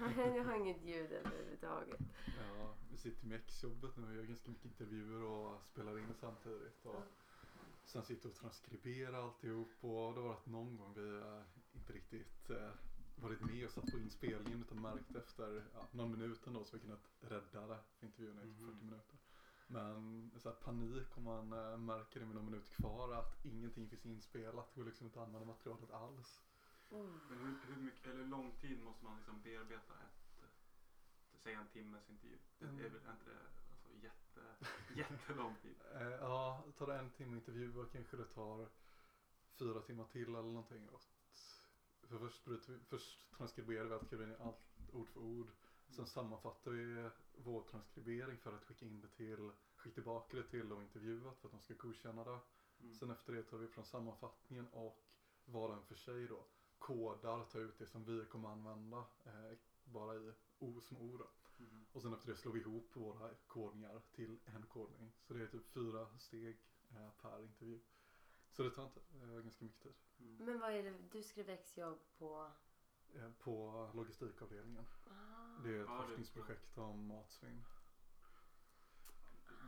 jag har inget ljud överhuvudtaget. Ja, vi sitter med exjobbet nu och gör ganska mycket intervjuer och spelar in samtidigt. Och sen sitter och transkriberar alltihop och det har varit någon gång vi eh, inte riktigt eh, varit med och satt på inspelningen utan märkt efter ja, någon minut ändå så vi kunnat rädda det för intervjun i typ Mhm. 40 minuter. Men så här, panik om man eh, märker det med någon minut kvar att ingenting finns inspelat. Det går liksom inte att använda materialet alls. Mm. Men hur, hur, mycket, eller hur lång tid måste man liksom bearbeta ett, eh, säg en timmes intervju? Det Mm. är väl inte det alltså, jätte, jättelång tid? Eh, ja, tar det en timme intervjuer kanske det tar fyra timmar till eller någonting. För först, vi, först transkriberar vi allt, skriver allt ord för ord. Sen sammanfattar vi vår transkribering för att skicka in det till, skicka tillbaka det till och intervjuat för att de ska godkänna det. Mm. Sen efter det tar vi från sammanfattningen och var och en för sig då kodar, tar ut det som vi kommer använda eh, bara i o som ord. då. Mhm. Och sen efter det slår vi ihop våra kodningar till en kodning. Så det är typ fyra steg eh, per intervju. Så det tar inte eh, ganska mycket tid. Mm. Men vad är det, du skrev exjobb på? Eh, på logistikavdelningen. Ah. Det är ett Ja, forskningsprojekt om matsvinn.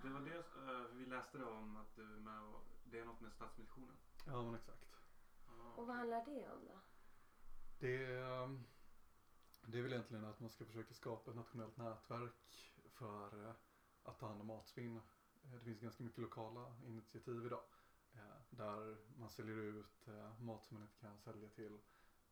Det var det, eh, vi läste det om att du är med och, det är något med Stadsmissionen. Ja men exakt. Ah, Och vad handlar det om då? Det är, det är väl egentligen att man ska försöka skapa ett nationellt nätverk för eh, att ta hand om matsvinn. Eh, det finns ganska mycket lokala initiativ idag. Eh, där man säljer ut mat som man inte kan sälja till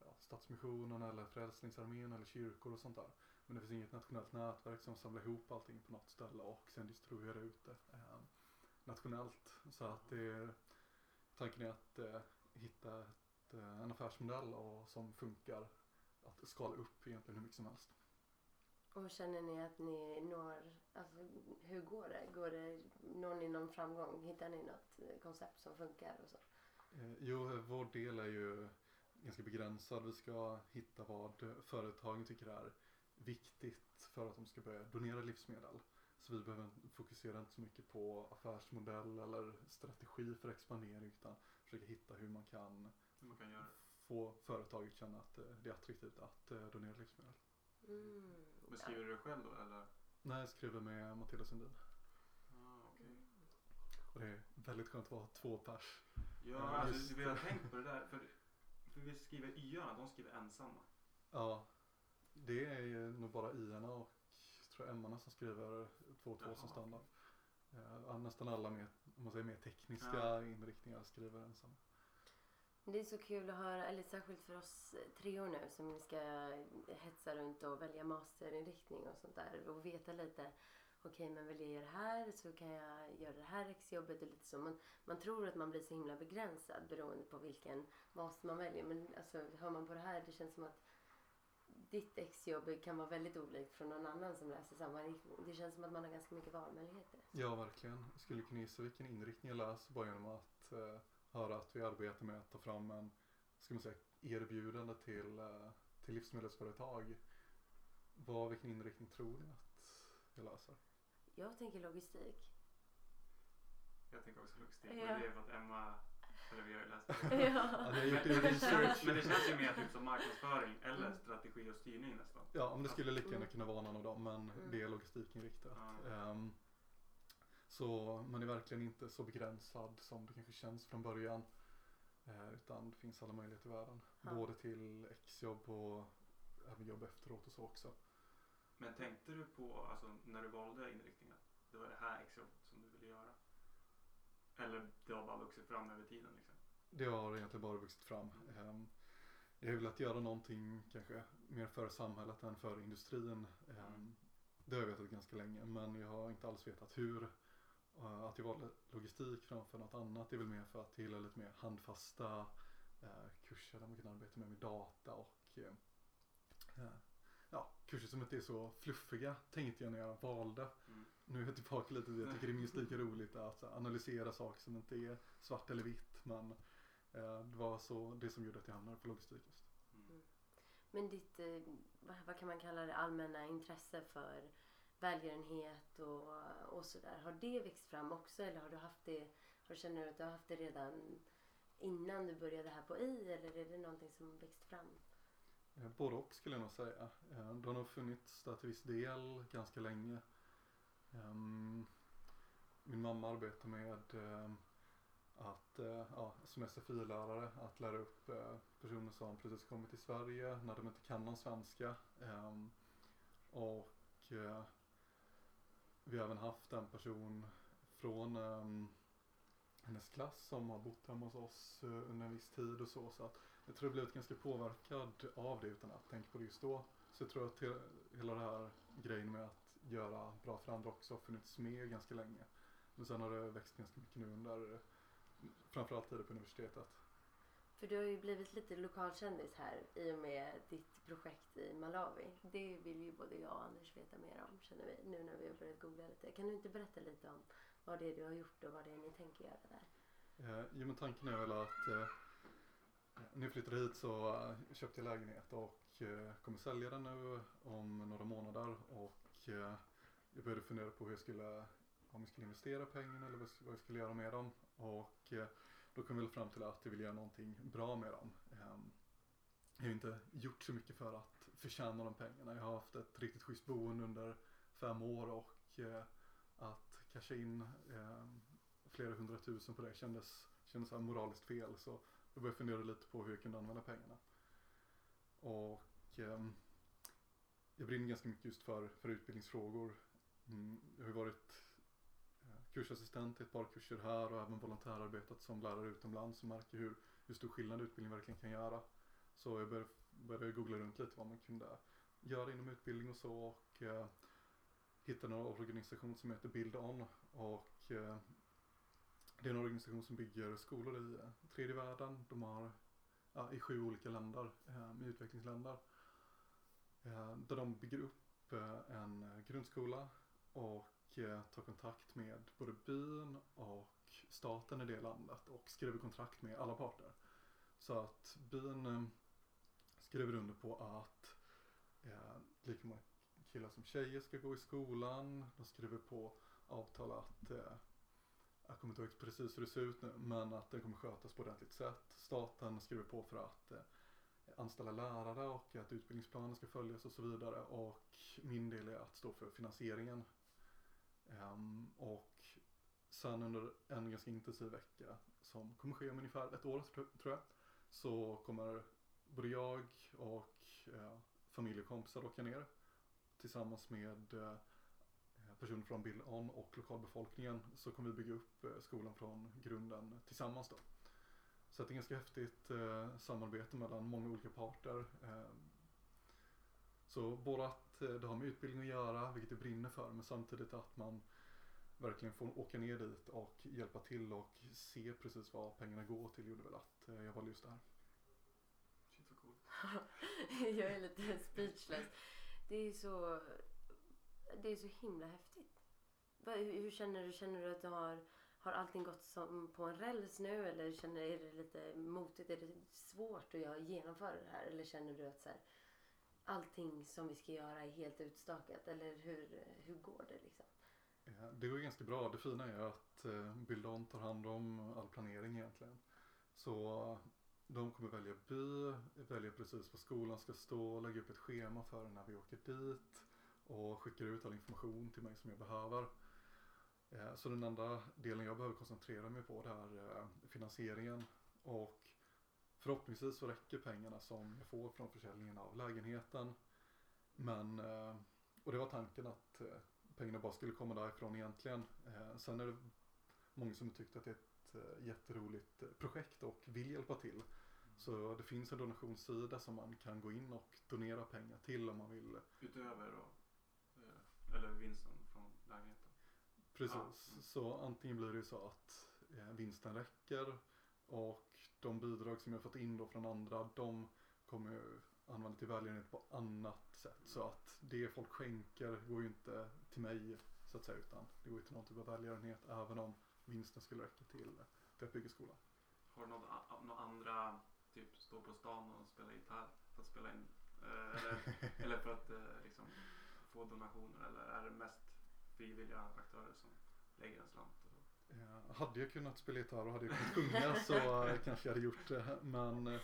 ja, Stadsmissionen eller Frälsningsarmén eller kyrkor och sånt där. Men det finns inget nationellt nätverk som samlar ihop allting på något ställe och sen distribuerar ut det eh, nationellt. Så att det är, tanken är att eh, hitta ett, en affärsmodell och, som funkar att skala upp egentligen hur mycket som helst. Och känner ni att ni når, alltså hur går det? Går det, når ni någon framgång? Hittar ni något eh, koncept som funkar och så? Eh, jo, vår del är ju ganska begränsad. Vi ska hitta vad företagen tycker är viktigt för att de ska börja donera livsmedel. Så vi behöver fokusera inte så mycket på affärsmodell eller strategi för expandering utan försöka hitta hur man kan man kan göra få företaget känna att eh, det är attraktivt att eh, donera livsmedel. Mm. Men skriver du det själv då eller? Nej, jag skriver med Matilda Sundin. Ah, okej. Och det är väldigt skönt att vara två pers. Ja, Ja, alltså, just vi har tänkt på det där. För, för vi skriver y-arna, de skriver ensamma. Ja, det är ju nog bara i-arna och tror jag M-arna som skriver två och två Jaha, som standard. Ja, nästan alla med, om man säger mer tekniska Ja. inriktningar skriver ensam. Det är så kul att höra, eller särskilt för oss treor nu som ska hetsa runt och välja masterinriktning och sånt där och veta lite. Okej, men vill jag göra det här så kan jag göra det här exjobbet och lite så. Man, man tror att man blir så himla begränsad beroende på vilken master man väljer. Men alltså, hör man på det här, det känns som att ditt exjobb kan vara väldigt olikt från någon annan som läser samma riktning. Det känns som att man har ganska mycket valmöjligheter. Ja, verkligen. Jag skulle kunna gissa vilken inriktning jag läser bara genom att eh, höra att vi arbetar med att ta fram en, ska man säga, erbjudande till, eh, till livsmedelsföretag. Vad, vilken inriktning tror ni att jag läser? Jag tänker logistik. Jag tänker också logistik. Ja. Men det är för att Emma, eller vi har ju läst det. Ja, ni har gjort Men det, men det känns ju mer typ som marknadsföring eller Mm. strategi och styrning nästan. Ja, men det skulle lika gärna Mm. kunna vara någon av dem, men Mm. det är logistikinriktat. Ja. Ehm, så man är verkligen inte så begränsad som det kanske känns från början. Eh, utan det finns alla möjligheter i världen. Ja. Både till exjobb och även jobb efteråt och så också. Men tänkte du på, alltså när du valde inriktning, att det var det här exjobb som du ville göra? Eller det har bara vuxit fram över tiden liksom? Det har egentligen bara vuxit fram. Ehm, jag har velat göra någonting kanske mer för samhället än för industrin. Ehm, Mm. Det har jag vetat ganska länge men jag har inte alls vetat hur. Eh, Att jag valde logistik framför något annat är väl mer för att jag gillar lite mer handfasta eh, kurser där man kan arbeta mer med data och eh, ja, kurser som inte är så fluffiga tänkte jag när jag valde. Mm. Nu är jag tillbaka lite till det. Jag tycker det är minst lika roligt att analysera saker som inte är svart eller vitt. Men eh, det var så det som gjorde att jag hamnade på logistik just. Mm. Men ditt, vad, vad kan man kalla det, allmänna intresse för välgörenhet och, och sådär. Har det växt fram också eller har du haft det, har, känner du att du har haft det redan innan du började här på I eller är det någonting som har växt fram? Eh, både och skulle jag nog säga. Eh, det har nog funnits där till viss del ganska länge. Ehm, min mamma arbetar med eh, att, ja, som SFI-lärare, att lära upp personer som precis kommit till Sverige när de inte kan någon svenska. Ehm, och vi har även haft en person från um, hennes klass som har bott hemma hos oss eh, under en viss tid och så. så att jag tror jag blivit ganska påverkad av det utan att tänka på det just då. Så jag tror att he- hela den här grejen med att göra bra för andra också har funnits med ganska länge. Men sen har det växt ganska mycket nu under framförallt tiden på universitetet. För du har ju blivit lite lokalkändis här i och med ditt projekt i Malawi. Det vill ju både jag och Anders veta mer om känner vi nu när vi har börjat googla lite. Kan du inte berätta lite om vad det är du har gjort och vad det är ni tänker göra där? Eh, jo men tanken är väl att eh, när jag flyttade hit så eh, köpte jag lägenhet och eh, kommer sälja den nu om några månader och eh, jag började fundera på hur jag skulle, om jag skulle investera pengarna eller vad jag- vad jag skulle göra med dem och eh, då kom jag fram till att jag vill göra någonting bra med dem. Ehm, jag har inte gjort så mycket för att förtjäna de pengarna. Jag har haft ett riktigt schysst boende under fem år och eh, att casha in ehm, flera hundratusen på det kändes, kändes så moraliskt fel. Så jag började fundera lite på hur jag kunde använda pengarna. Och ehm, jag brinner ganska mycket just för, för utbildningsfrågor. Mm, jag har varit kursassistent i ett par kurser här och även volontärarbetat som lärare utomlands och märker hur, hur stor skillnad utbildning verkligen kan göra. Så jag började, började googla runt lite vad man kunde göra inom utbildning och så och eh, hittade en organisation som heter Build On och eh, det är en organisation som bygger skolor i eh, tredje världen. De har ja, i sju olika länder, eh, i utvecklingsländer. Eh, där de bygger upp eh, en eh, grundskola och Eh, ta tar kontakt med både byn och staten i det landet och skriver kontrakt med alla parter. Så att byn eh, skriver under på att eh, lika många killar som tjejer ska gå i skolan. De skriver på avtal att eh, jag kommer inte ihåg precis hur det ser ut nu, men att den kommer skötas på ordentligt sätt. Staten skriver på för att eh, anställa lärare och att utbildningsplanen ska följas och så vidare. Och min del är att stå för finansieringen. Um, och sen under en ganska intensiv vecka som kommer ske om ungefär ett år tror jag. Så kommer både jag och eh, familj och kompisar åka ner tillsammans med eh, personer från Bill On och lokalbefolkningen så kommer vi bygga upp eh, skolan från grunden tillsammans då. Så det är ett ganska häftigt eh, samarbete mellan många olika parter. Eh, så både att eh, det har med utbildning att göra, vilket jag brinner för, men samtidigt att man verkligen får åka ner dit och hjälpa till och se precis vad pengarna går till gjorde väl att eh, jag valde just det här. Shit vad coolt. jag är lite speechless. Det är så, det är så himla häftigt. Hur, hur känner du? Känner du att du har, har allting gått som på en räls nu eller känner är det lite motigt? Är det svårt att genomföra det här? Eller känner du att så här, allting som vi ska göra är helt utstakat? Eller hur, hur går det liksom? Det går ganska bra. Det fina är att eh, Bildon tar hand om all planering egentligen. Så de kommer välja by, välja precis var skolan ska stå, lägga upp ett schema för när vi åker dit och skickar ut all information till mig som jag behöver. Eh, så den enda delen jag behöver koncentrera mig på det är eh, finansieringen och förhoppningsvis så räcker pengarna som jag får från försäljningen av lägenheten. Men, eh, och det var tanken att eh, pengarna bara skulle komma därifrån egentligen. Eh, sen är det många som tyckt att det är ett jätteroligt projekt och vill hjälpa till. Så det finns en donationssida som man kan gå in och donera pengar till om man vill. Utöver då, eller vinsten från lägenheten. Precis. Ja. Mm. Så antingen blir det så att vinsten räcker och de bidrag som jag fått in då från andra de kommer ju använda till välgörenhet på annat sätt. Så att det folk skänker går ju inte till mig så att säga utan det går ju till någon typ av välgörenhet även om vinsten skulle räcka till, till att bygga skolan. Har du något, några andra, typ stå på stan och spela gitarr för att spela in? Eh, eller, eller för att eh, liksom få donationer? Eller är det mest frivilliga aktörer som lägger en slant? Eh, hade jag kunnat spela gitarr och hade jag kunnat sjunga så eh, kanske jag hade gjort det. Men eh,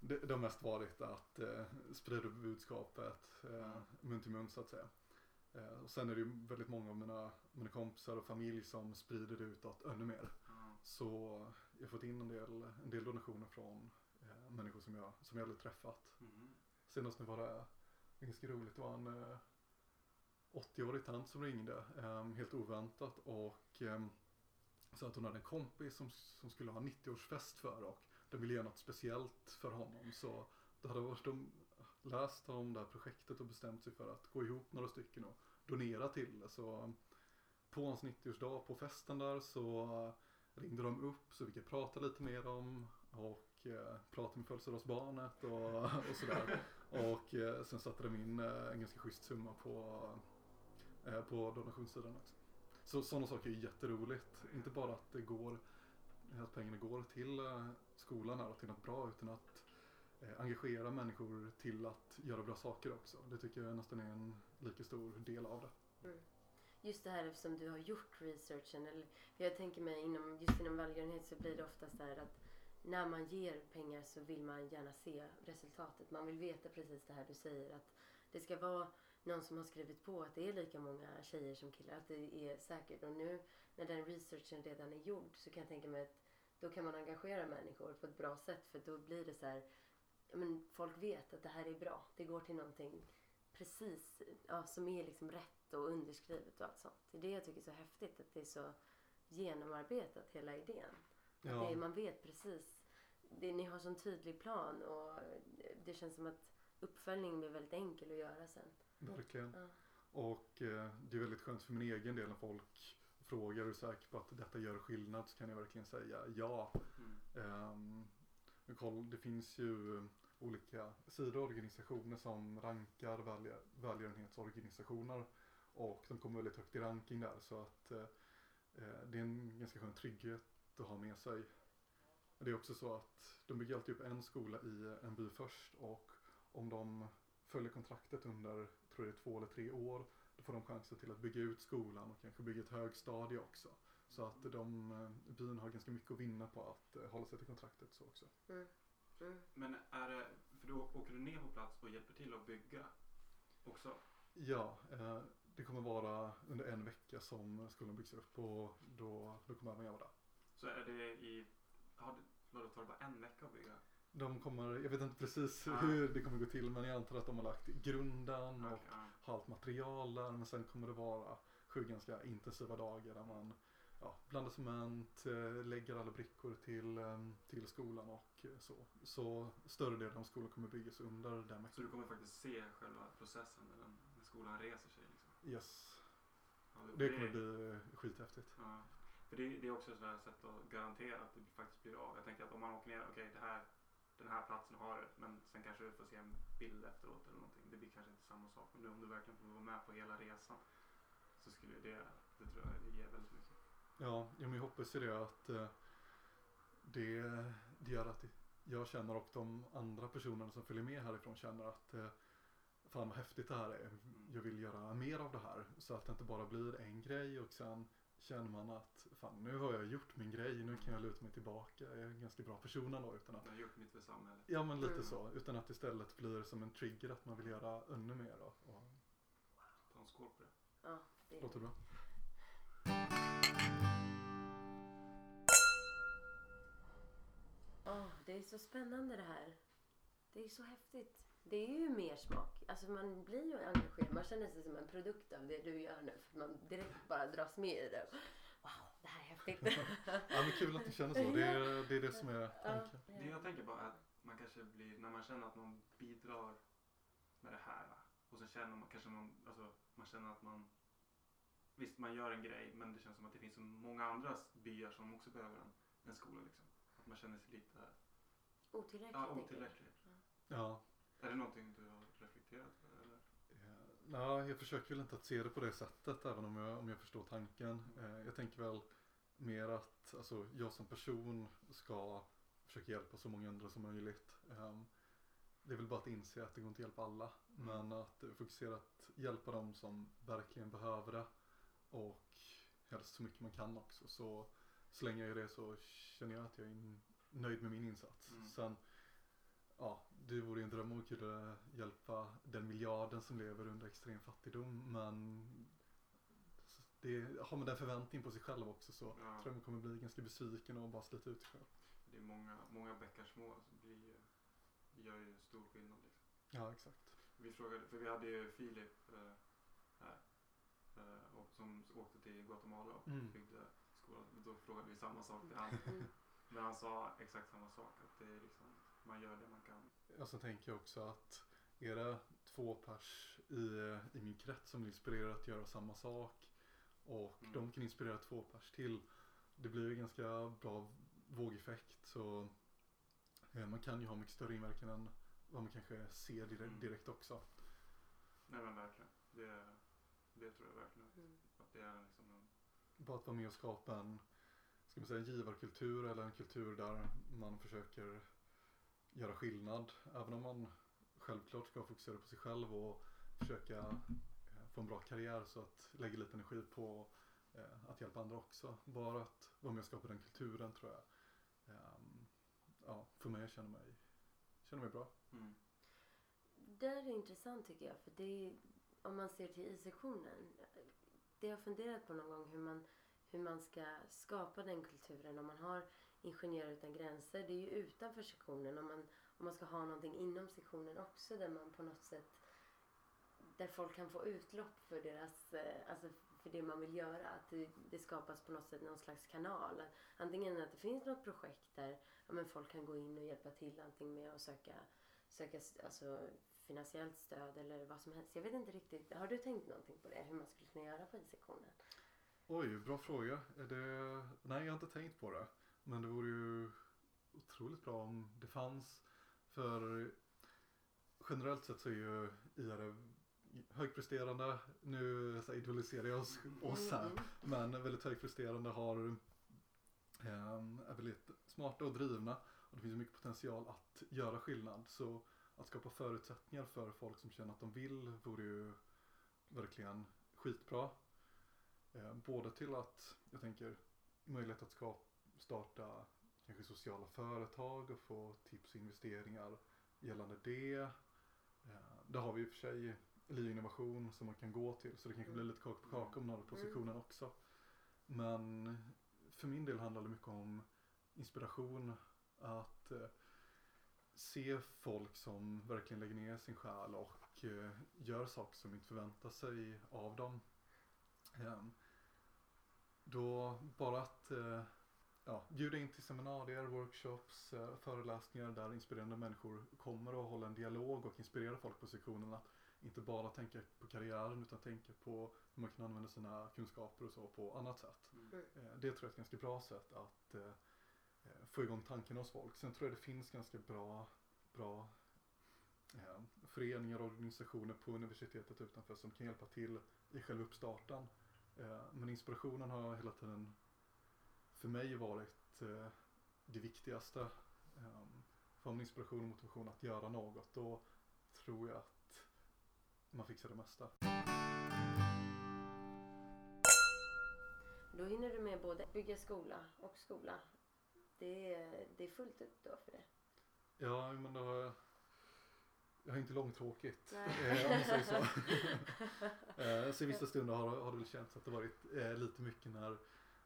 det, det har mest varit att eh, sprida budskapet eh, Mm. mun till mun så att säga. Eh, och sen är det ju väldigt många av mina, mina kompisar och familj som sprider det utåt ännu mer. Ja. Så jag har fått in en del, en del donationer från eh, människor som jag, som jag aldrig träffat. Mhm. Senast nu var det ganska roligt. Det var en eh, 80-årig tant som ringde eh, helt oväntat och så att hon hade en kompis som, som skulle ha 90-årsfest för och de ville göra något speciellt för honom. Så då hade de läst om det här projektet och bestämt sig för att gå ihop några stycken och donera till det. Så eh, på hans 90-årsdag på festen där så eh, ringde de upp så fick jag prata lite med dem och eh, prata med födelsedagsbarnet och, och sådär. Och eh, sen satte de in eh, en ganska schysst summa på, eh, på donationssidan också. Så sådana saker är jätteroligt. Inte bara att det går, att pengarna går till eh, skolan här och till något bra utan att eh, engagera människor till att göra bra saker också. Det tycker jag nästan är en lika stor del av det. Mm. Just det här eftersom du har gjort researchen. Eller, för jag tänker mig inom, just inom välgörenhet så blir det oftast så här att när man ger pengar så vill man gärna se resultatet. Man vill veta precis det här du säger. Att det ska vara någon som har skrivit på att det är lika många tjejer som killar. Att det är säkert. Och nu när den researchen redan är gjord så kan jag tänka mig att då kan man engagera människor på ett bra sätt. För då blir det så här. ja, Men folk vet att det här är bra. Det går till någonting precis ja, som är liksom rätt och underskrivet och allt sånt. Det är det jag tycker är så häftigt. Att det är så genomarbetat hela idén. Att det, är- man vet precis. Det, ni har sån tydlig plan och det känns som att uppföljningen blir väldigt enkel att göra sen. Verkligen. Ja. Och eh, det är väldigt skönt för min egen del när folk frågar är du säker på att detta gör skillnad så kan jag verkligen säga ja. Mm. Men koll, det finns ju olika sidor och organisationer som rankar välgö- välgörenhetsorganisationer och de kommer väldigt högt i ranking där så att eh, eh, det är en ganska skön trygghet att ha med sig. Det är också så att de bygger alltid upp en skola i en by först och om de följer kontraktet under, tror det är två eller tre år, då får de chansen till att bygga ut skolan och kanske bygga ett högstadie också. Så att de, eh, byn har ganska mycket att vinna på att eh, hålla sig till kontraktet så också. Mm. Mm. Men är det, för då åker du ner på plats och hjälper till att bygga också? Ja, eh, det kommer vara under en vecka som skolan byggs upp och då, då kommer även jag vara där. Så är det i, har tar det bara en vecka att bygga? De kommer, jag vet inte precis Ah. hur det kommer gå till men jag antar att de har lagt grunden och Okej, ja. har allt material där men sen kommer det vara sju ganska intensiva dagar där man ja, blandar cement, eh, lägger alla brickor till, eh, till skolan och eh, så. Så större delen av skolan kommer byggas under den Så du kommer faktiskt se själva processen när, den, när skolan reser sig liksom? Yes, Ja, det kommer bli eh, skithäftigt. Ja. För det, det är också ett sätt att garantera att det faktiskt blir av. Jag tänker att om man åker ner, okej det här, den här platsen har det, men sen kanske du får se en bild efteråt eller någonting. Det blir kanske inte samma sak. Men nu om du verkligen får vara med på hela resan så skulle det, det tror jag ger väldigt mycket. Ja, jag hoppas ju det att eh, det, det gör att jag känner och de andra personerna som följer med härifrån känner att eh, fan vad häftigt det här är. Jag vill göra mer av det här så att det inte bara blir en grej och sen känner man att fan nu har jag gjort min grej, nu kan jag luta mig tillbaka, jag är en ganska bra person ändå utan att Jag har gjort mitt för samhället. Ja men lite Mm. så, utan att istället blir som en trigger att man vill göra ännu mer och, och Ta en skål på det. Ja, det låter bra. Åh, det är så spännande det här. Det är så häftigt. Det är ju mer smak. Alltså man blir ju engagerad. Man känner sig som en produkt av det du gör nu. För man direkt bara dras med i det. Wow, det här är häftigt. Ja men kul att du känner så, det är det, är det som är tanken. Ja, Det jag tänker bara är att man kanske blir, när man känner att man bidrar med det här och så känner man kanske någon, alltså man känner att man Visst man gör en grej men det känns som att det finns så många andra byar som också behöver en, en skola liksom. Att man känner sig lite Otillräckligt. ja, otillräcklig. Ja, Är det någonting du har reflekterat över? Eller? Nej, jag försöker väl inte att se det på det sättet även om jag, om jag förstår tanken. Eh, Jag tänker väl mer att alltså, jag som person ska försöka hjälpa så många andra som möjligt. Ehm, Det är väl bara att inse att det går inte att hjälpa alla. Men att eh, fokusera att hjälpa dem som verkligen behöver det. Och helst så mycket man kan också. Så, så länge jag gör det så känner jag att jag är nöjd med min insats. Mm. Sen ja, det vore en dröm om att kunna hjälpa den miljarden som lever under extrem fattigdom men det, har man den förväntningen på sig själv också så Ja. tror jag man kommer bli ganska besviken och bara slita ut sig själv. Det är många, många bäckar små som blir, ju- gör ju stor skillnad. Liksom. Ja, exakt. Vi frågade, för vi hade ju Filip eh, här. Eh, och som åkte till Guatemala och Mm. byggde skolan. Då frågade vi samma sak till han. Mm. Men han sa exakt samma sak. Att det är liksom, man gör det man kan. Och så tänker jag också att det två pers i, i min krets som blir inspirerade att göra samma sak och Mm. de kan inspirera två pers till. Det blir ju ganska bra vågeffekt så eh, man kan ju ha mycket större inverkan än vad man kanske ser direkt, Mm. direkt också. Nej men verkligen. Det, det tror jag verkligen. Mm. Att det är liksom en, Bara att vara med och skapa en, ska man säga, en givarkultur eller en kultur där man försöker göra skillnad. Även om man självklart ska fokusera på sig själv och försöka eh, få en bra karriär så att lägga lite energi på eh, att hjälpa andra också. Bara att vara med och skapa den kulturen tror jag ehm, ja, får mig att känna mig, känna mig bra. mm. Det är intressant tycker jag. För det är, om man ser till I-sektionen. Det jag har funderat på någon gång hur man, hur man ska skapa den kulturen. Om man har Ingenjörer utan gränser. Det är ju utanför sektionen. Om man, om man ska ha någonting inom sektionen också. Där man på något sätt. Där folk kan få utlopp för deras, eh, alltså för det man vill göra. Att det, det skapas på något sätt någon slags kanal. Antingen att det finns något projekt där ja, men folk kan gå in och hjälpa till antingen med att söka söka alltså, finansiellt stöd eller vad som helst. Jag vet inte riktigt. Har du tänkt någonting på det? Hur man skulle kunna göra på I-sektionen? Oj, bra fråga. Är det... Nej, jag har inte tänkt på det. Men det vore ju otroligt bra om det fanns. För generellt sett så är ju IR högpresterande. Nu så här, idealiserar jag oss, oss här. Mm, mm. Men väldigt högpresterande har ehm, är väldigt smarta och drivna. Och det finns mycket potential att göra skillnad. Så att skapa förutsättningar för folk som känner att de vill vore ju verkligen skitbra. Eh, både till att, jag tänker, möjlighet att skapa, starta kanske sociala företag och få tips och investeringar gällande det. Eh, där har vi i och för sig Liv Innovation som man kan gå till så det kanske blir lite kaka på kaka om några positionen också. Men för min del handlar det mycket om inspiration. Att eh, se folk som verkligen lägger ner sin själ och eh, gör saker som inte förväntar sig av dem. Ehm, då bara att ja, bjuda in till seminarier, workshops, eh, föreläsningar där inspirerande människor kommer och håller en dialog och inspirerar folk på sektionen att inte bara tänka på karriären utan tänka på hur man kan använda sina kunskaper och så på annat sätt. Mm. Eh, Det tror jag är ett ganska bra sätt att eh, få igång tanken hos folk. Sen tror jag det finns ganska bra, bra eh, föreningar och organisationer på universitetet utanför som kan hjälpa till i själva uppstarten. Eh, men inspirationen har hela tiden för mig varit eh, det viktigaste. Eh, får man inspiration och motivation att göra något då tror jag att man fixar det mesta. Då hinner du med både bygga skola och skola. Det är, det är fullt upp då för det. Ja, men då har jag, jag har inte långtråkigt. Eh, om man säger så. eh, så i vissa stunder har, har det väl känts att det varit eh, lite mycket när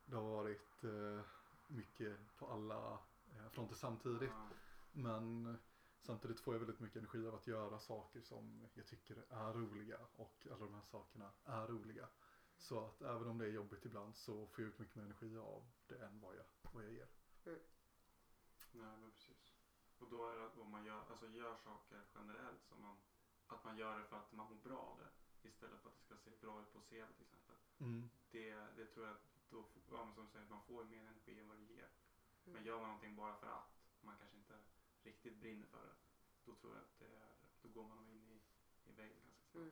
det har varit eh, mycket på alla eh, fronter samtidigt. Ja. Men samtidigt får jag väldigt mycket energi av att göra saker som jag tycker är roliga och alla de här sakerna är roliga. Så att även om det är jobbigt ibland så får jag ut mycket mer energi av det än vad jag, vad jag ger. Nej men precis. Och då är det att om man gör, alltså gör saker generellt som man, att man gör det för att man mår bra av det. Istället för att det ska se bra ut på scen till exempel. Mm. Det, det tror jag då, ja, men som säger, man får mer energi än vad det ger. Men Mm. gör man någonting bara för att man kanske inte riktigt brinner för det. Då tror jag att det är, då går man in i, i väggen ganska snart. Mm.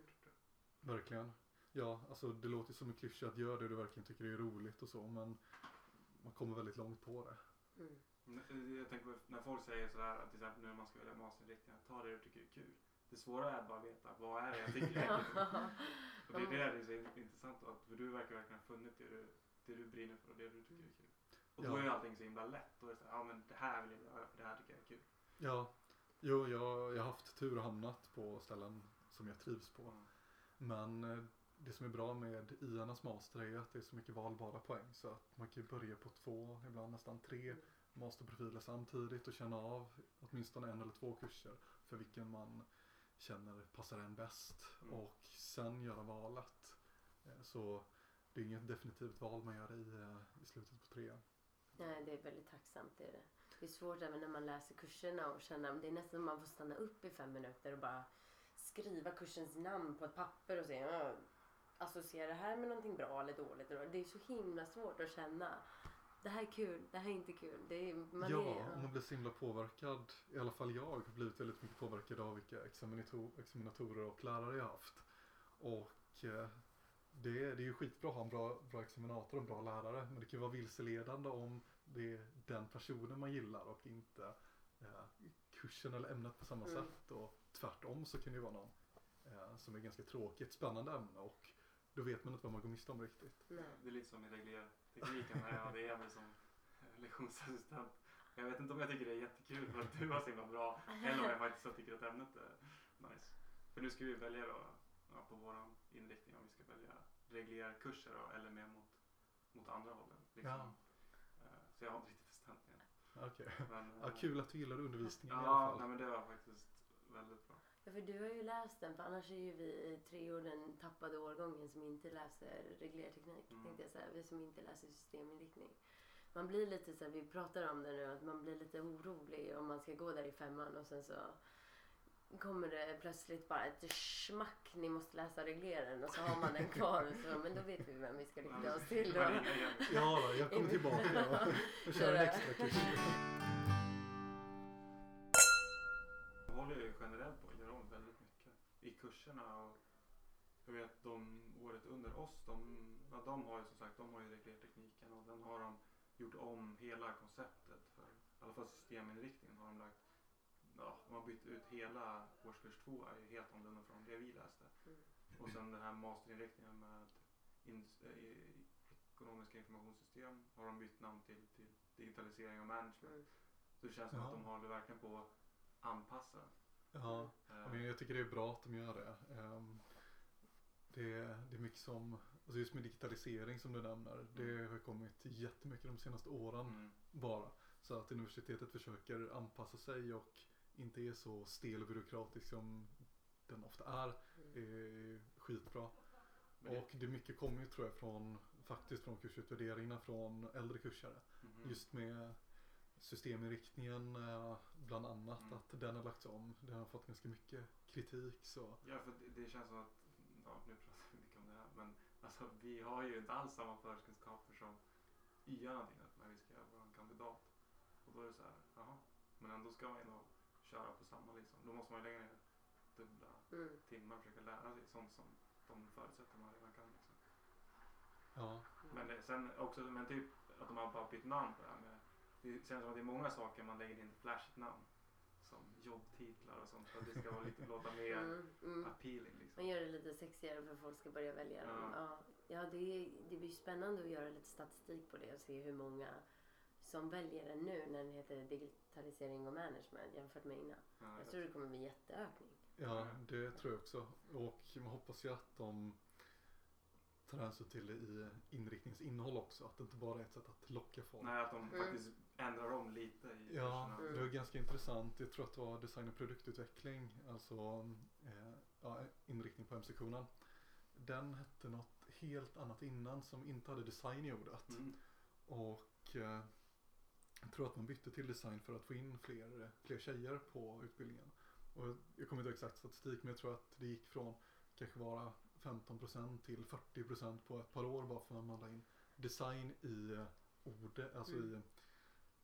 Verkligen. Ja, alltså det låter som en klyscha att göra det du verkligen tycker är roligt och så men man kommer väldigt långt på det. Mm. Men, eh, Jag tänker på när folk säger sådär att till exempel när man ska välja masterinriktning, ta det du tycker är kul. Det svåra är bara att veta vad är det jag tycker är kul. Och det är det det är så intressant att för du verkar verkligen ha funnit det du, det du brinner för och det du tycker är kul. Och då Ja. är ju allting så himla lätt. Då är det så här, ja men det här vill jag göra för det här tycker jag är kul. Ja, Jo, jag, jag har haft tur och hamnat på ställen som jag trivs på. Mm. Men eh, det som är bra med IANAs master är att det är så mycket valbara poäng så att man kan börja på två, ibland nästan tre masterprofiler samtidigt och känna av åtminstone en eller två kurser för vilken man känner passar en bäst Mm. och sen göra valet. Eh, Så det är inget definitivt val man gör i, eh, i slutet på trean. Nej, det är väldigt tacksamt. Det är, det. det är svårt även när man läser kurserna och känna, det är nästan som man får stanna upp i fem minuter och bara skriva kursens namn på ett papper och "Ja, associera det här med någonting bra eller dåligt. Det är så himla svårt att känna. Det här är kul, det här är inte kul. Det är, man ja, är, man blir så himla påverkad. I alla fall jag har blivit väldigt mycket påverkad av vilka examinator, examinatorer och lärare jag haft. Och eh, det, det är ju skitbra att ha en bra, bra examinator och en bra lärare. Men det kan ju vara vilseledande om det är den personen man gillar och inte eh, kursen eller ämnet på samma Mm. sätt. Och tvärtom så kan det ju vara någon eh, som är ganska tråkigt, spännande ämne och då vet man inte vad man går miste om riktigt. nej. Det är lite som i reglertekniken när jag hade Emil som eh, lektionsassistent. Jag vet inte om jag tycker det är jättekul för att du var så himla bra eller om jag faktiskt så tycker att ämnet är nice. För nu ska vi välja då, ja, på vår inriktning om vi ska välja reglerkurser då, eller mer mot, mot andra hållen. Liksom. Ja. Eh, Så jag har inte riktigt bestämt mig. Okej. Men, Ja, eh, kul att du gillar undervisningen i alla Ja, fall. nej, men det var faktiskt väldigt bra. Ja, för du har ju läst den, för annars är ju vi i tre år den tappade årgången som inte läser reglerteknik. Mm. Tänkte jag säga. Vi som inte läser systeminriktning. Man blir lite så här, vi pratar om det nu, att man blir lite orolig om man ska gå där i femman och sen så kommer det plötsligt bara ett smack, ni måste läsa regleren och så har man den kvar. Och så, men då vet vi vem vi ska rikta oss till. Då. Ja, då, jag kommer tillbaka och, och kör en extra kurs. De håller ju generellt på att göra om väldigt mycket i kurserna. Och jag vet de året under oss, de, ja, de har ju som sagt de har ju reglertekniken och den har de gjort om hela konceptet för i alla fall systeminriktningen har de lagt Ja, de har bytt ut hela årskurs två är ju helt annorlunda från det vi läste. Mm. Och sen den här masterinriktningen med in, eh, ekonomiska informationssystem har de bytt namn till, till digitalisering och management. Mm. Så det känns som Ja. att de håller verkligen på att anpassa. Ja, Eh, men jag tycker det är bra att de gör det. Ehm, Det är, det är mycket som, alltså just med digitalisering som du nämner, det har kommit jättemycket de senaste åren mm. bara. Så att universitetet försöker anpassa sig och inte är så stel och byråkratisk som den ofta är, Mm. är skitbra. Det- Och det mycket kommer ju tror jag från, faktiskt från kursutvärderingarna från äldre kursare. Mhm. Just med systeminriktningen eh, bland annat Mm. att den har lagts om. Den har fått ganska mycket kritik så. Ja, för det, det känns som att, ja nu pratar vi mycket om det här, men alltså vi har ju inte alls samma förkunskaper som YA när vi ska göra vår kandidat. Och då är det så här, jaha, men ändå ska man ändå köra på samma liksom. Då måste man ju lägga ner dubbla Mm. timmar och försöka lära sig sånt som de förutsätter man redan kan. Liksom. Ja, Men det, sen också, men typ att de har bara bytt namn på det här med, det känns som att det är många saker man lägger in ett flashigt namn. Som jobbtitlar och sånt för att det ska vara lite, låta mer Mm. Mm. appealing liksom. Man gör det lite sexigare för att folk ska börja välja dem. Ja. Ja, det, det blir spännande att göra lite statistik på det och se hur många som väljer den nu när den heter digitalisering och management jämfört med innan. Ja, Jag tror det kommer bli jätteökning. ja det tror jag också. Och man hoppas ju att de tar hänsyn till det i inriktningens innehåll också. Att det inte bara är ett sätt att locka folk. Nej, att de Mm. faktiskt ändrar om lite i Ja, kurserna. det var ganska intressant. Jag tror att det var design och produktutveckling, alltså eh, ja, inriktning på MC-sektionen. Den hette något helt annat innan som inte hade design i ordet. Mm. Och eh, jag tror att man bytte till design för att få in fler, fler tjejer på utbildningen. Och jag kommer inte ihåg exakt statistik men jag tror att det gick från kanske vara 15% till 40% på ett par år bara för att man la in design i eh, ordet, alltså Mm. i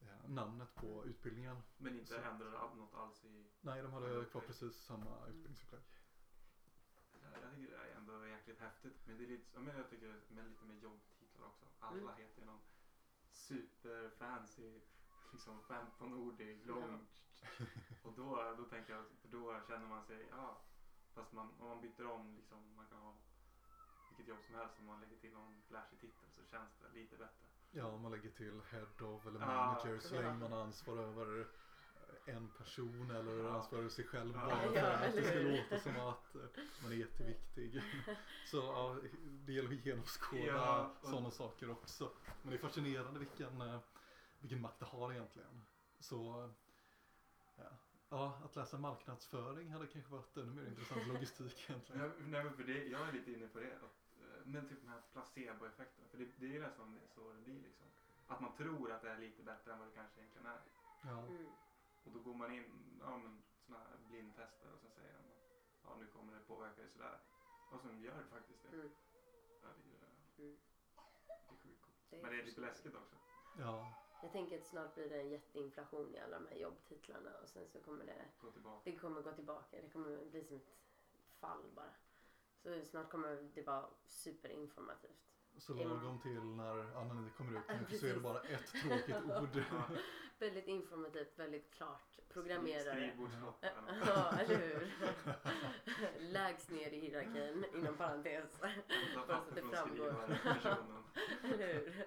eh, namnet på utbildningen. Men inte Så. ändrar all- något alls i... Nej, de hade kvar precis samma utbildningsupplägg. Jag tycker det är ändå jäkligt häftigt. Men det är lite, ja, men jag tycker med lite med jobbtitlar också. Alla Mm. heter ju någon superfancy, liksom 15-ordig, lång. Och då, då tänker jag, för då känner man sig, ja, fast man, om man byter om liksom, man kan ha vilket jobb som helst, om man lägger till någon flashig titel så känns det lite bättre. Ja, om man lägger till head of eller Ja. manager så länge man har ansvar över en person eller Ja. ansvarar sig själv Ja. bara för Ja, att det ska hur? låta som att eh, man är jätteviktig. Så ja, det gäller att genomskåda Ja, och- sådana saker också. Men det är fascinerande vilken, eh, vilken makt det har egentligen. Så ja. ja, att läsa marknadsföring hade kanske varit ännu mer intressant logistik egentligen. Nej, nej, men för det, jag är lite inne på det. Att, eh, men typ de här placeboeffekterna. För det, det är ju nästan så det blir liksom. Att man tror att det är lite bättre än vad det kanske egentligen är. Ja. Mm. Och då går man in, ja men sådana här blindtester och sen säger de att ja nu kommer det påverka dig sådär. Och sen gör det faktiskt det. Mm. Ja, det, är, Mm. det är sjukt coolt. Men det är lite läskigt också. ja, Jag tänker att snart blir det en jätteinflation i alla de här jobbtitlarna och sen så kommer det, Gå tillbaka. det kommer gå tillbaka. Det kommer bli som ett fall bara. Så snart kommer det vara superinformativt. Så lagom till när Anna kommer ut så är det bara ett tråkigt ord. Väldigt informativt, väldigt klart. Programmerare. Ja, eller hur? Lägst ner i hierarkin, inom parentes. Bara så att det framgår. Eller hur?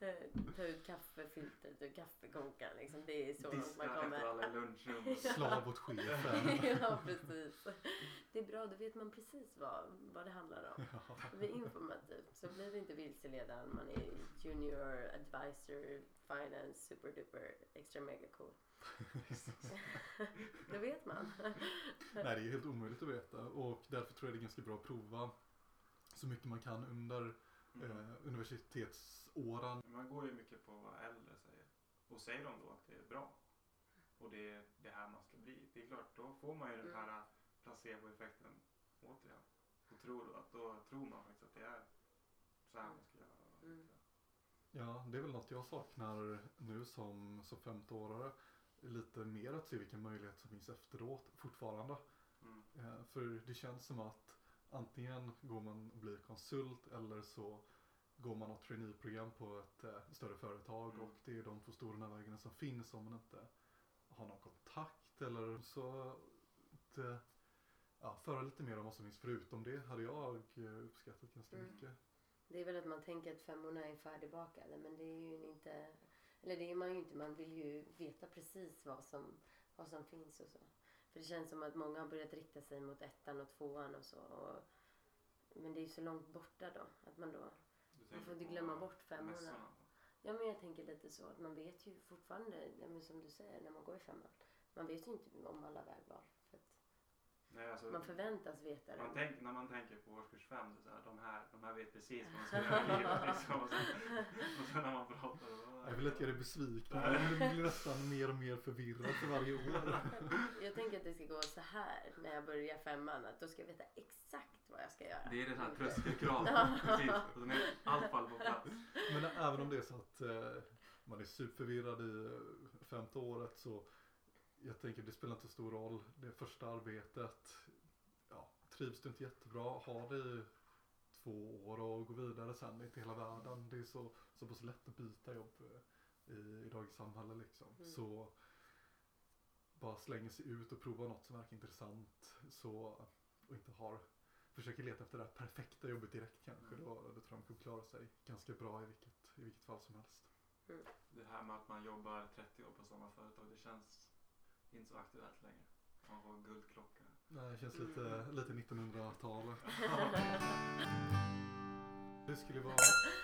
Eh, Ta ut kaffefiltret ur kaffekokaren liksom. Det är så långt man kommer. alla i lunchrummet. Slav åt chefen. ja, precis. Det är bra, då vet man precis vad, vad det handlar om. Det blir informativt. Så blir det inte vilseledande. Man är junior advisor, finance, super duper, extra mega cool. Då vet man. Nej, det är helt omöjligt att veta och därför tror jag det är ganska bra att prova så mycket man kan under Mm. eh, universitetsåren. Man går ju mycket på vad äldre säger. Och säger de då att det är bra och det är det här man ska bli. Det är klart, då får man ju den Mm. här placeboeffekten återigen. Och tror då att då tror man faktiskt att det är så här man ska göra. Mm. Ja, det är väl något jag saknar nu som, som 15-årare. Lite mer att se vilka möjligheter som finns efteråt fortfarande. Mm. Eh, för det känns som att antingen går man och blir konsult eller så går man något traineeprogram på ett eh, större företag Mm. och det är de två stora vägarna som finns om man inte har någon kontakt eller så det, ja, föra lite mer om vad som finns förutom det hade jag eh, uppskattat ganska Mm. mycket. Det är väl att man tänker att femmorna är färdigbakade men det är ju inte eller det är man ju inte. Man vill ju veta precis vad som, vad som finns och så. För det känns som att många har börjat rikta sig mot ettan och tvåan och så. Och, men det är ju så långt borta då. Att man då man får inte glömma bort femmorna. Ja men jag tänker lite så att man vet ju fortfarande, ja, men som du säger, när man går i femman. Man vet ju inte om alla vägval. Nej, alltså, man förväntas veta man det. tänk, när man tänker på årskurs fem, så här, de, här, de här vet precis vad de ska göra i livet. Liksom, och, sen, och sen när man pratar då, Jag vill inte göra dig besviken det blir nästan mer och mer förvirrad för varje år. Jag tänker att det ska gå så här när jag börjar femman. Att då ska jag veta exakt vad jag ska göra. Det är det här Inte- tröskelkrav. Ja. Precis. Och sen är allt fall på plats. Men även om det är så att eh, man är superförvirrad i eh, femte året så jag tänker det spelar inte så stor roll. Det första arbetet, ja, trivs du inte jättebra, ha det i två år och gå vidare sen. Inte hela världen. Det är så, så pass lätt att byta jobb eh, i, i dagens samhälle liksom. Mm. Så bara slänga sig ut och prova något som verkar intressant så, och inte har försöker leta efter det här perfekta jobbet direkt kanske. Mm. Då, då tror jag man kommer klara sig ganska bra i vilket, i vilket fall som helst. Det här med att man jobbar 30 år på samma företag, det känns inte så aktuellt längre. Man får guldklocka. Nej, det känns Mm. lite, lite 1900-tal. Det skulle vara,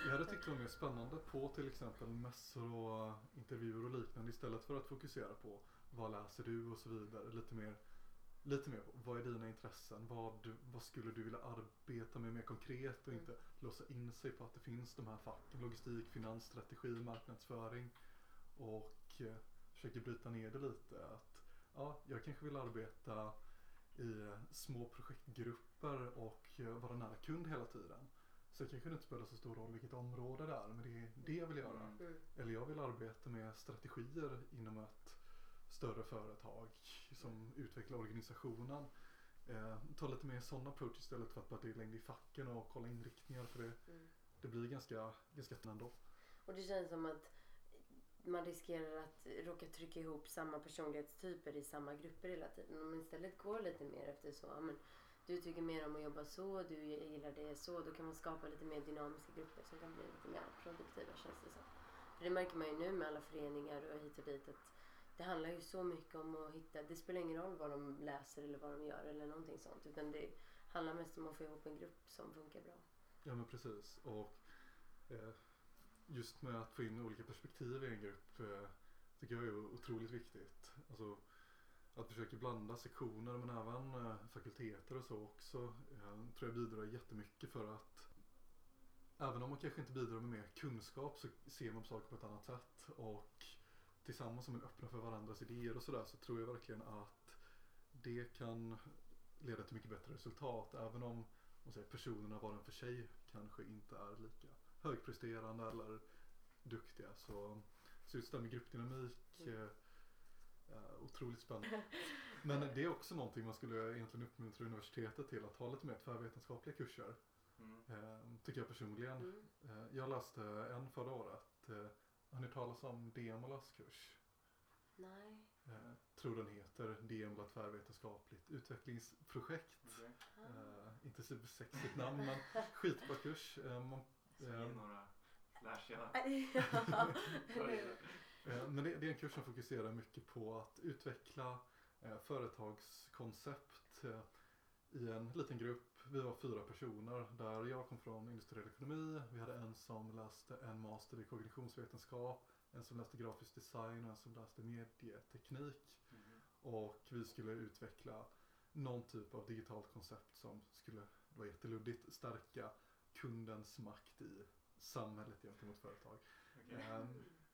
jag hade tyckt det var mer spännande på till exempel mässor och intervjuer och liknande istället för att fokusera på vad läser du och så vidare. Lite mer, lite mer på vad är dina intressen? Vad, du- vad skulle du vilja arbeta med mer konkret och Mm. inte låsa in sig på att det finns de här facken. Logistik, finans, strategi, marknadsföring. Och eh, försöker bryta ner det lite. Att ja, jag kanske vill arbeta i små projektgrupper och vara nära kund hela tiden. Så det kanske inte spelar så stor roll vilket område det är, men det är det jag vill göra. Mm. Mm. Eller jag vill arbeta med strategier inom ett större företag som utvecklar organisationen. Eh, ta lite mer sådana approach istället för att bara dela in i facken och kolla inriktningar för det, Mm. det blir ganska, ganska ändå. Och det känns som att man riskerar att råka trycka ihop samma personlighetstyper i samma grupper hela tiden. Om man istället går lite mer efter så, men du tycker mer om att jobba så, du gillar det så, då kan man skapa lite mer dynamiska grupper som kan bli lite mer produktiva känns det som. För det märker man ju nu med alla föreningar och hit och dit att det handlar ju så mycket om att hitta, det spelar ingen roll vad de läser eller vad de gör eller någonting sånt. Utan det handlar mest om att få ihop en grupp som funkar bra. Ja men precis. Och eh, just med att få in olika perspektiv i en grupp eh, tycker jag är otroligt viktigt. Alltså att försöka blanda sektioner men även eh, fakulteter och så också eh, tror jag bidrar jättemycket för att även om man kanske inte bidrar med mer kunskap så ser man på saker på ett annat sätt och tillsammans som är öppna för varandras idéer och sådär så tror jag verkligen att det kan leda till mycket bättre resultat även om man säger, personerna var och en för sig kanske inte är lika högpresterande eller duktiga så, så just det här med gruppdynamik eh, är otroligt spännande. Men det är också någonting man skulle egentligen uppmuntra universitetet till att ha lite mer tvärvetenskapliga kurser. Mm. Eh, tycker jag personligen. Mm. Eh, jag läste en förra året. Har ni talat om Demolas kurs? Nej. Eh, tror den heter Demola tvärvetenskapligt utvecklingsprojekt. Eh, inte supersexigt namn men skitbra kurs. Eh, man, Några flashiga ja, eh, men det, det är en kurs som fokuserar mycket på att utveckla eh, företagskoncept eh, i en liten grupp. Vi var fyra personer där jag kom från industriell ekonomi. Vi hade en som läste en master i kognitionsvetenskap. En som läste grafisk design och en som läste medieteknik. Mhm. Och vi skulle utveckla någon typ av digitalt koncept som skulle, det var jätteluddigt, stärka kundens makt i samhället gentemot företag. Okej. Ehm,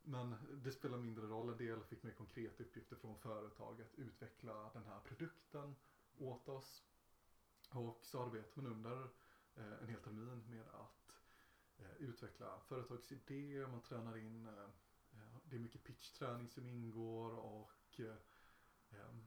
Men det spelar mindre roll. En del fick mer konkreta uppgifter från företaget. Utveckla den här produkten åt oss. Och så arbetar man under eh, en hel termin med att eh, utveckla företagsidéer. Man tränar in, eh, det är mycket pitchträning som ingår och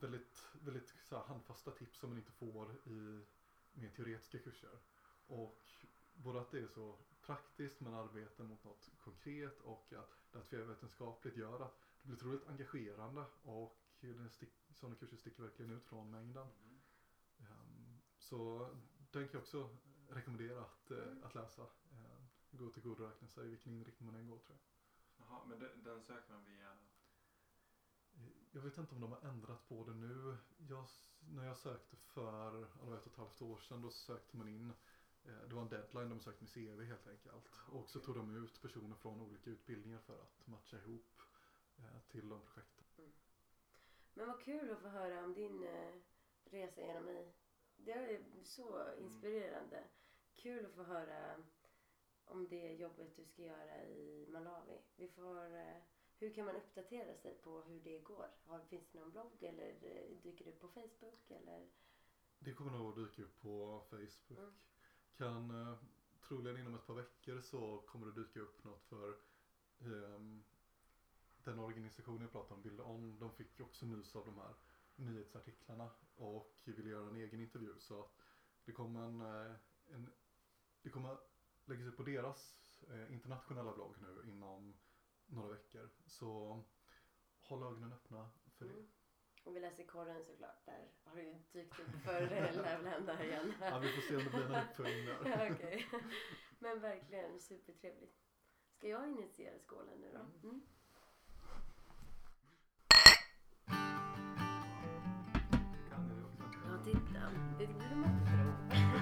väldigt, väldigt så handfasta tips som man inte får i mer teoretiska kurser. Och både att det är så praktiskt, man arbetar mot något konkret och att det tvärvetenskapligt gör att det blir otroligt engagerande och den stick, sådana kurser sticker verkligen ut från mängden. Mhm. Ehm, så den kan jag också rekommendera att, eh, Mm. att läsa. Ehm, gå till räkna sig vilken inriktning man än går tror jag. Jaha, men den, den söker man via... Jag vet inte om de har ändrat på det nu. Jag, när jag sökte för ett och ett halvt år sedan då sökte man in det var en deadline de sökte med CV helt enkelt. Och så tog de ut personer från olika utbildningar för att matcha ihop eh, till de projekten. Men vad kul att få höra om din eh, resa genom i. Det är så inspirerande. Kul att få höra om det jobbet du ska göra i Malawi. Vi får, eh, hur kan man uppdatera sig på hur det går? Finns det någon blogg eller eh, dyker det upp på Facebook? Eller? Det kommer nog att dyka upp på Facebook. Mm. Kan eh, troligen inom ett par veckor så kommer det dyka upp något för eh, den organisation jag pratade om, Build On, de fick ju också nys av de här nyhetsartiklarna och ville göra en egen intervju så att det kommer en, eh, en det kommer läggas ut på deras eh, internationella blogg nu inom några veckor så håll ögonen öppna för det. Mm. Och vi läser korren såklart. Där har du dykt upp för lär väl hända igen. Ja, vi får se om det blir en uppföljning där. Okej. Men verkligen supertrevligt. Ska jag initiera skålen nu då? Mm. Mm. Det? Ja, titta. Det glömmer man inte